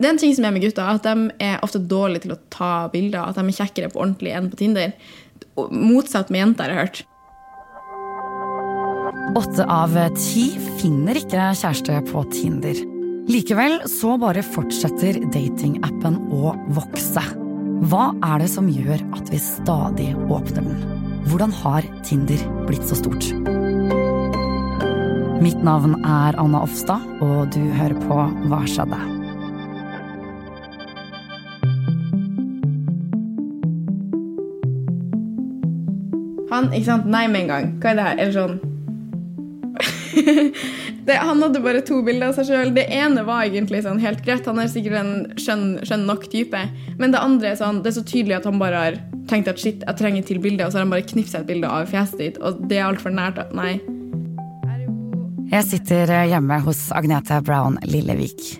Det er en ting som er med gutter, at de er ofte dårlige til å ta bilder. At de er kjekkere på ordentlig enn på Tinder. Motsatt med jenter, har jeg hørt. Åtte av ti finner ikke kjæreste på Tinder. Likevel så bare fortsetter datingappen å vokse. Hva er det som gjør at vi stadig åpner den? Hvordan har Tinder blitt så stort? Mitt navn er Anna Offstad, og du hører på Hva skjedde? Han, ikke sant, nei med en gang. Hva er det her? Eller sånn det, Han hadde bare to bilder av seg sjøl. Det ene var egentlig sånn helt greit. Han er sikkert en skjønn, skjønn nok type. Men det andre er sånn, det er så tydelig at han bare har tenkt at shit, jeg trenger til bilde, og så har han bare knipsa et bilde av fjeset ditt, og det er altfor nært. Nei. Jeg sitter hjemme hos Agnete Brown Lillevik.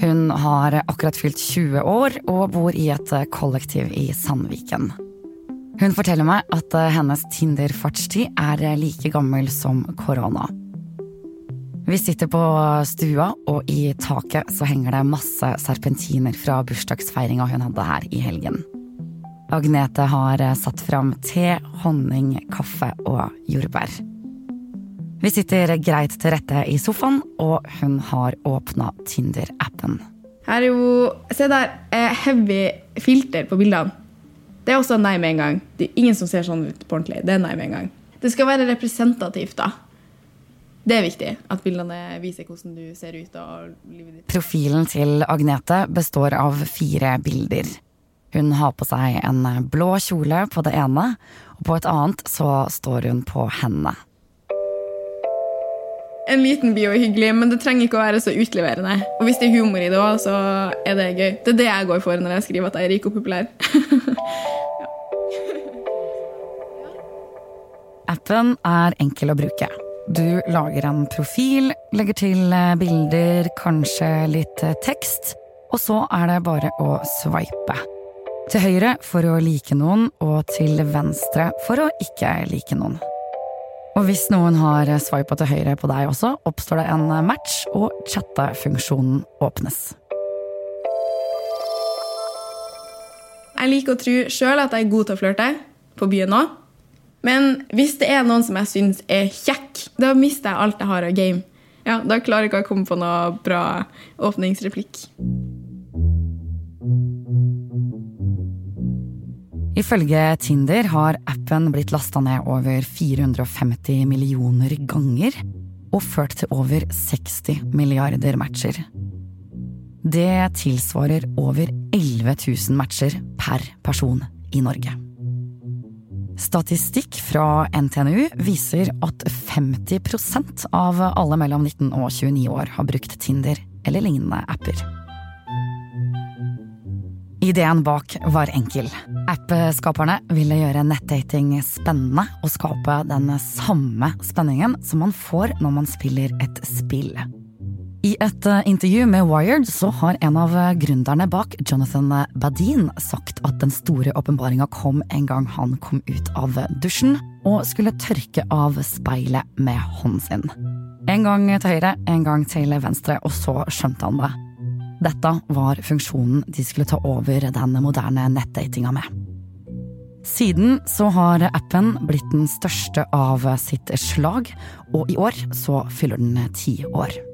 Hun har akkurat fylt 20 år og bor i et kollektiv i Sandviken. Hun forteller meg at hennes Tinder-fartstid er like gammel som korona. Vi sitter på stua, og i taket så henger det masse serpentiner fra bursdagsfeiringa hun hadde her i helgen. Agnete har satt fram te, honning, kaffe og jordbær. Vi sitter greit til rette i sofaen, og hun har åpna Tinder-appen. Her er jo Se der. eh, Heavy filter på bildene. Det er også nei med en gang. Det er ingen som ser sånn ut på ordentlig. Det er nei med en gang. Det skal være representativt, da. Det er viktig at bildene viser hvordan du ser ut. og livet ditt. Profilen til Agnete består av fire bilder. Hun har på seg en blå kjole på det ene, og på et annet så står hun på hendene. En liten bio er hyggelig, men det trenger ikke å være så utleverende. Og hvis det er humor i det òg, så er det gøy. Det er det jeg går for når jeg skriver at jeg er rik og populær. Appen er enkel å bruke. Du lager en profil, legger til eh, bilder, kanskje litt eh, tekst, og så er det bare å swipe. Til høyre for å like noen, og til venstre for å ikke like noen. Og hvis noen har sveipa til høyre på deg også, oppstår det en match, og chattefunksjonen åpnes. Jeg liker å tro sjøl at jeg er god til å flørte, på byen òg. Men hvis det er noen som jeg syns er kjekk, da mister jeg alt jeg har av game. Ja, Da klarer jeg ikke å komme på noe bra åpningsreplikk. Ifølge Tinder har appen blitt lasta ned over 450 millioner ganger og ført til over 60 milliarder matcher. Det tilsvarer over 11 000 matcher per person i Norge. Statistikk fra NTNU viser at 50% av alle mellom 19 og 29 år har brukt Tinder eller lignende apper. Ideen bak var enkel. Appskaperne ville gjøre nettdating spennende og skape den samme spenningen som man får når man spiller et spill. I et intervju med Wired så har en av gründerne bak, Jonathan Badin, sagt at den store åpenbaringa kom en gang han kom ut av dusjen og skulle tørke av speilet med hånden sin. En gang til høyre, en gang til venstre, og så skjønte han det. Dette var funksjonen de skulle ta over den moderne nettdatinga med. Siden så har appen blitt den største av sitt slag, og i år så fyller den ti år.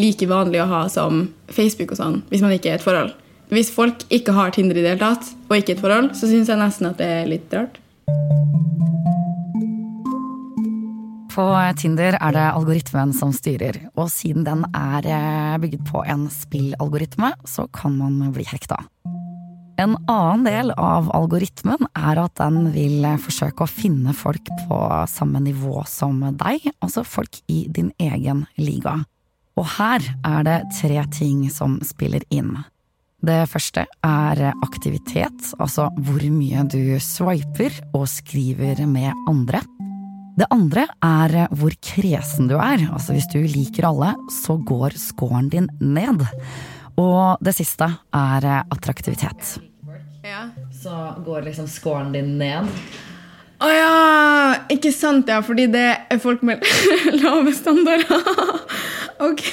Like vanlig å ha som Facebook og sånn, hvis man ikke er i et forhold. Hvis folk ikke har Tinder i det hele tatt, og ikke et forhold, så syns jeg nesten at det er litt rart. På Tinder er det algoritmen som styrer, og siden den er eh, bygget på en spillalgoritme, så kan man bli hekta. En annen del av algoritmen er at den vil forsøke å finne folk på samme nivå som deg, altså folk i din egen liga. Og her er det tre ting som spiller inn. Det første er aktivitet, altså hvor mye du swiper og skriver med andre. Det andre er hvor kresen du er. Altså hvis du liker alle, så går scoren din ned. Og det siste er attraktivitet. Ja. Så går liksom scoren din ned. Å ja! Ikke sant, ja. Fordi det er folk med lave standarder. OK.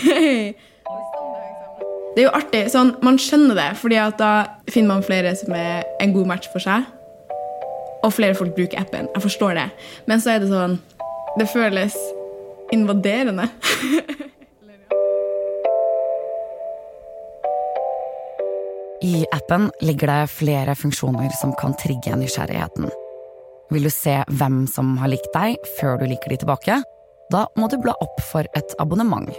Det er jo artig. Sånn, man skjønner det, fordi da finner man flere som er en god match for seg. Og flere folk bruker appen. Jeg forstår det. Men så er det sånn Det føles invaderende. I appen ligger det flere funksjoner som kan trigge nysgjerrigheten. Vil du se hvem som har likt deg før du liker de tilbake? Da må du bla opp for et abonnement.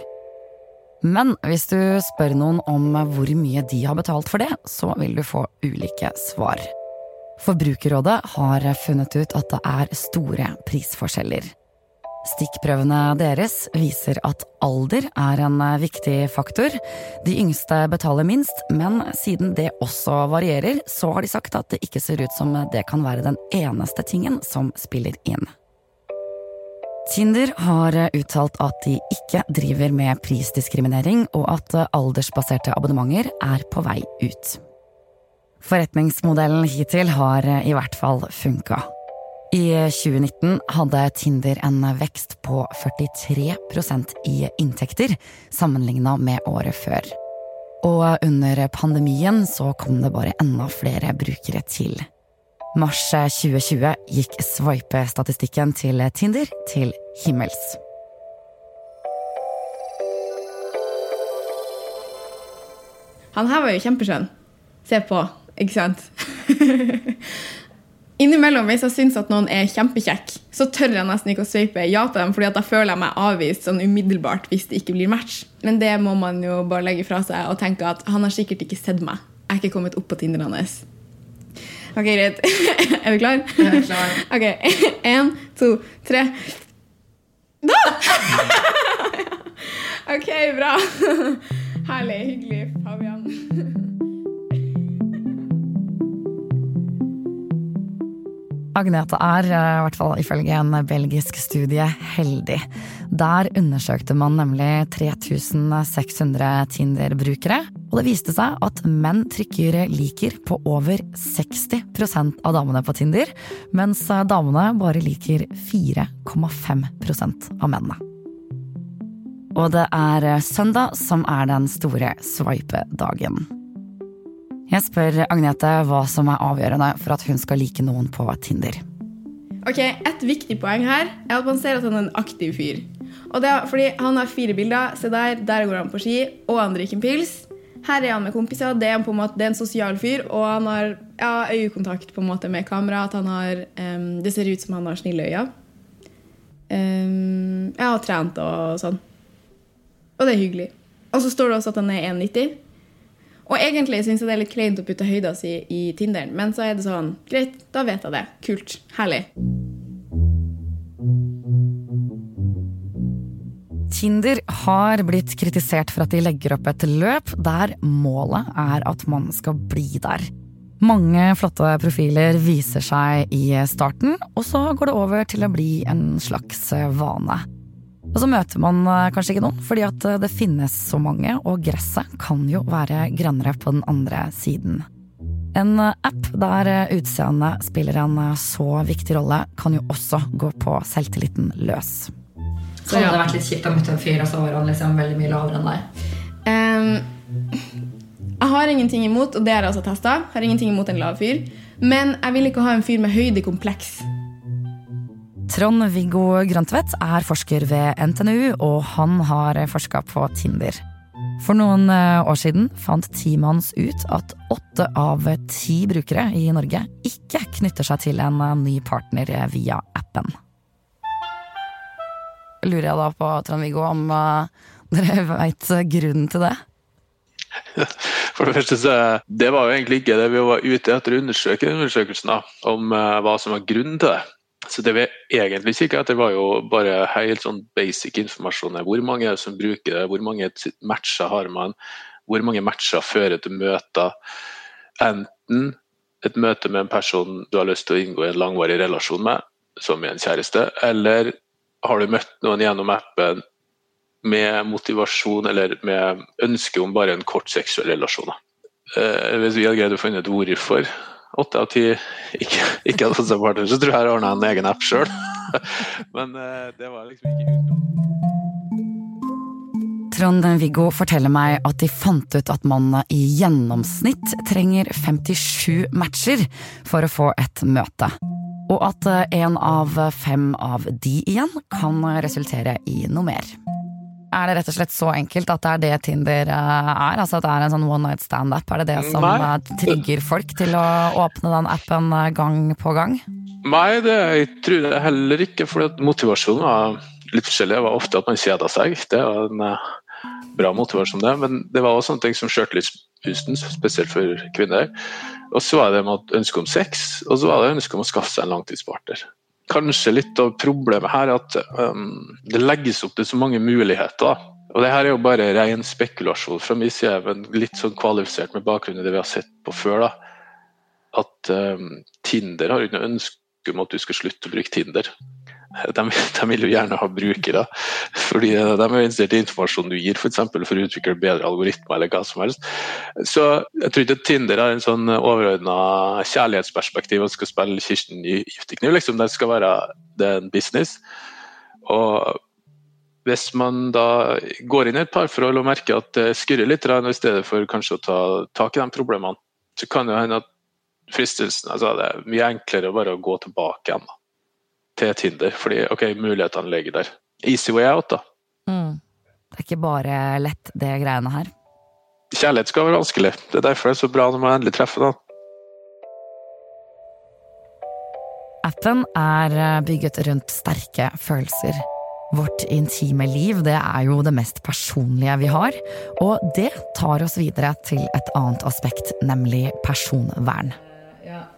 Men hvis du spør noen om hvor mye de har betalt for det, så vil du få ulike svar. Forbrukerrådet har funnet ut at det er store prisforskjeller. Stikkprøvene deres viser at alder er en viktig faktor. De yngste betaler minst, men siden det også varierer, så har de sagt at det ikke ser ut som det kan være den eneste tingen som spiller inn. Tinder har uttalt at de ikke driver med prisdiskriminering, og at aldersbaserte abonnementer er på vei ut. Forretningsmodellen hittil har i hvert fall funka. I 2019 hadde Tinder en vekst på 43% i inntekter sammenligna med året før. Og under pandemien så kom det bare enda flere brukere til. Mars 2020 gikk swipe-statistikken til Tinder til himmels. Han her var jo kjempeskjønn. Se på, ikke sant? Innimellom, hvis jeg syns at noen er kjempekjekk, så tør jeg nesten ikke å sveipe ja til dem, fordi da føler jeg meg avvist sånn umiddelbart hvis det ikke blir match. Men det må man jo bare legge fra seg og tenke at han har sikkert ikke sett meg. Jeg er ikke kommet opp på Tinderen hans. Ok, greit. er du klar? Jeg er klar. Ok, Én, to, tre. Da! ok, bra. Herlig. Hyggelig, Fabian. Agnete er, eh, i hvert fall ifølge en belgisk studie, heldig. Der undersøkte man nemlig 3600 Tinder-brukere, og det viste seg at menn trykker liker på over 60% av damene på Tinder, mens damene bare liker 4,5% av mennene. Og det er søndag som er den store swipe-dagen. Jeg spør Agnete hva som er avgjørende for at hun skal like noen på Tinder. Ok, Et viktig poeng her er at man ser at han er en aktiv fyr. Og det er fordi Han har fire bilder. Se der, der går han på ski, og han drikker en pils. Her er han med kompiser. Det er, på en måte, det er en sosial fyr, og han har ja, øyekontakt på en måte med kamera. At han har, um, det ser ut som han har snille øyne. Um, ja, har trent og sånn. Og det er hyggelig. Og så står det også at han er 1,90. Og egentlig syns jeg det er litt kleint å putte høyda si i Tinderen, men så er det sånn Greit, da vet jeg det. Kult. Herlig. Tinder har blitt kritisert for at de legger opp et løp der målet er at man skal bli der. Mange flotte profiler viser seg i starten, og så går det over til å bli en slags vane. Og så møter man eh, kanskje ikke noen, fordi at det finnes så mange, og gresset kan jo være grønnere på den andre siden. En app der utseendet spiller en så viktig rolle, kan jo også gå på selvtilliten løs. Så det hadde vært litt kjipt å møte en fyr, og så var han liksom veldig mye lavere enn deg. Um, jeg har ingenting imot, og det har jeg også testa, har ingenting imot en lav fyr, men jeg vil ikke ha en fyr med høydekompleks. Trond-Viggo Grøntvedt er forsker ved NTNU, og han har forska på Tinder. For noen eh, år siden fant Timans ut at åtte av ti brukere i Norge ikke knytter seg til en eh, ny partner via appen. Lurer jeg da på, Trond-Viggo, om eh, dere veit grunnen til det? For det første så Det var jo egentlig ikke det vi var ute etter å undersøke undersøkelsen, da, om eh, hva som var grunnen til det. Så det vi egentlig kikka etter, var jo bare helt sånn basic informasjon. Hvor mange er som bruker det, hvor mange matcher har man, hvor mange matcher fører til møter. Enten et møte med en person du har lyst til å inngå i en langvarig relasjon med, som med en kjæreste, eller har du møtt noen gjennom appen med motivasjon eller med ønske om bare en kort seksuell relasjon. Eh, hvis vi hadde greid å finne ut hvorfor åtte av ti ikke, ikke hadde fått seg partner, så tror jeg jeg ordna en egen app sjøl. Men eh, det var liksom ikke. Trond-Viggo forteller meg at de fant ut at man i gjennomsnitt trenger 57 matcher for å få et møte. Og at en av fem av de igjen kan resultere i noe mer. Er det rett og slett så enkelt at det er det Tinder eh, er? Altså at det er en sånn one night stand-app? Er det det som Nei. eh, trigger folk til å åpne den appen eh, gang på gang? Nei, det, jeg tror det heller ikke. For motivasjonen var litt forskjellig. Det var ofte at man kjeda seg. Det var en eh, bra motivasjon, det. Men det var også sånne ting som sjøltillitsboosten, spesielt for kvinner. Og så var det ønske om sex, og så var det ønske om å skaffe seg en langtidspartner. Kanskje litt av problemet her er at um, det legges opp til så mange muligheter. Og det her er jo bare ren spekulasjon fra min side, men litt sånn kvalifisert med bakgrunn i det vi har sett på før. da. At um, Tinder har ikke noe ønske om at du skal slutte å bruke Tinder. De, de vil jo gjerne ha brukere, fordi de er interessert i informasjonen du gir. For, eksempel, for å utvikle bedre algoritmer eller hva som helst. Så jeg tror ikke Tinder har en sånn overordna kjærlighetsperspektiv og skal spille Kirsten i Giftekniv. Liksom. Det skal være en business. Og hvis man da går inn i et parforhold og merker at det skurrer litt, i stedet for kanskje å ta tak i de problemene, så kan det hende at fristelsen altså Det er mye enklere bare å gå tilbake igjen da, til Tinder, fordi ok, mulighetene ligger der. Easy way out, da. Mm. Det er ikke bare lett, det greiene her. Kjærlighet skal være vanskelig. Det er derfor det er så bra når man endelig treffer den. Appen er eh, bygget rundt sterke følelser. Vårt intime liv det er jo det mest personlige vi har, og det tar oss videre til et annet aspekt, nemlig personvern.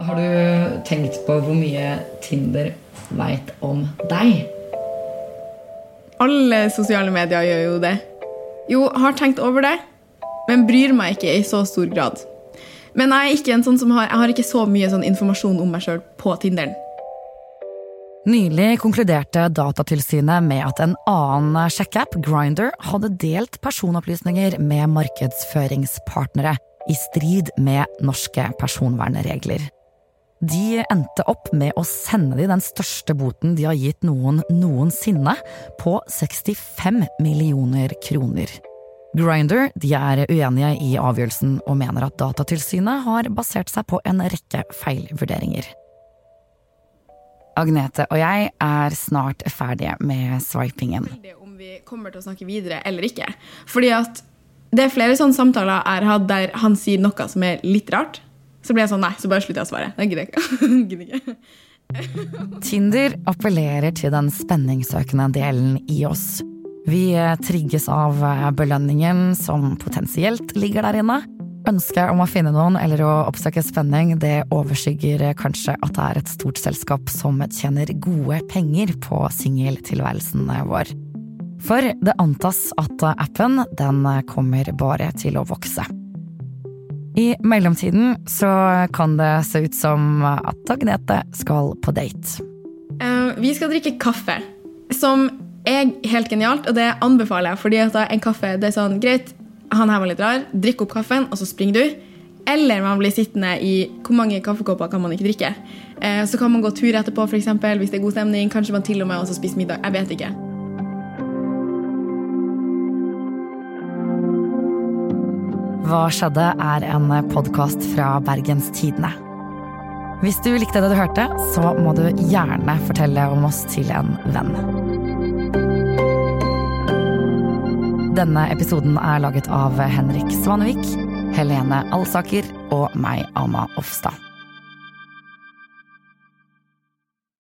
Har du tenkt på hvor mye Tinder veit om deg? Alle sosiale medier gjør jo det. Jo, har tenkt over det, men bryr meg ikke i så stor grad. Men jeg er ikke en sånn som har, jeg har ikke så mye sånn informasjon om meg sjøl på Tinderen. Nylig konkluderte Datatilsynet med at en annen sjekkeapp, Grindr, hadde delt personopplysninger med markedsføringspartnere i strid med norske personvernregler. De endte opp med å sende de den største boten de har gitt noen noensinne, på 65 millioner kroner. Grindr de er uenige i avgjørelsen og mener at Datatilsynet har basert seg på en rekke feilvurderinger. Agnete og jeg er snart ferdige med swipingen. om vi kommer til å snakke videre eller ikke. Fordi at det er flere sånne samtaler jeg har hatt der han sier noe som er litt rart. Så ble jeg sånn, nei, så bare slutter jeg å svare. Jeg gidder. Gidder ikke. Tinder appellerer til den spenningssøkende delen i oss. Vi trigges av belønningen som potensielt ligger der inne. Ønsket om å finne noen eller å oppsøke spenning det overskygger kanskje at det er et stort selskap som tjener gode penger på singeltilværelsen vår. For det antas at appen den kommer bare til å vokse. I mellomtiden så kan det se ut som at Agnete skal på date. Eh, vi skal drikke kaffe, som er helt genialt, og det anbefaler jeg. fordi at en kaffe, det er sånn, greit, han her var litt rar, drikk opp kaffen, og så springer du. Eller man blir sittende i Hvor mange kaffekopper kan man ikke drikke? Eh, så kan man gå tur etterpå, eksempel, hvis det er god stemning. Kanskje man til og med også spiser middag. Jeg vet ikke. Hva skjedde er en podkast fra Bergens Tidende. Hvis du likte det du hørte, så må du gjerne fortelle om oss til en venn. Denne episoden er laget av Henrik Svanevik, Helene Alsaker og meg, Anna Offstad.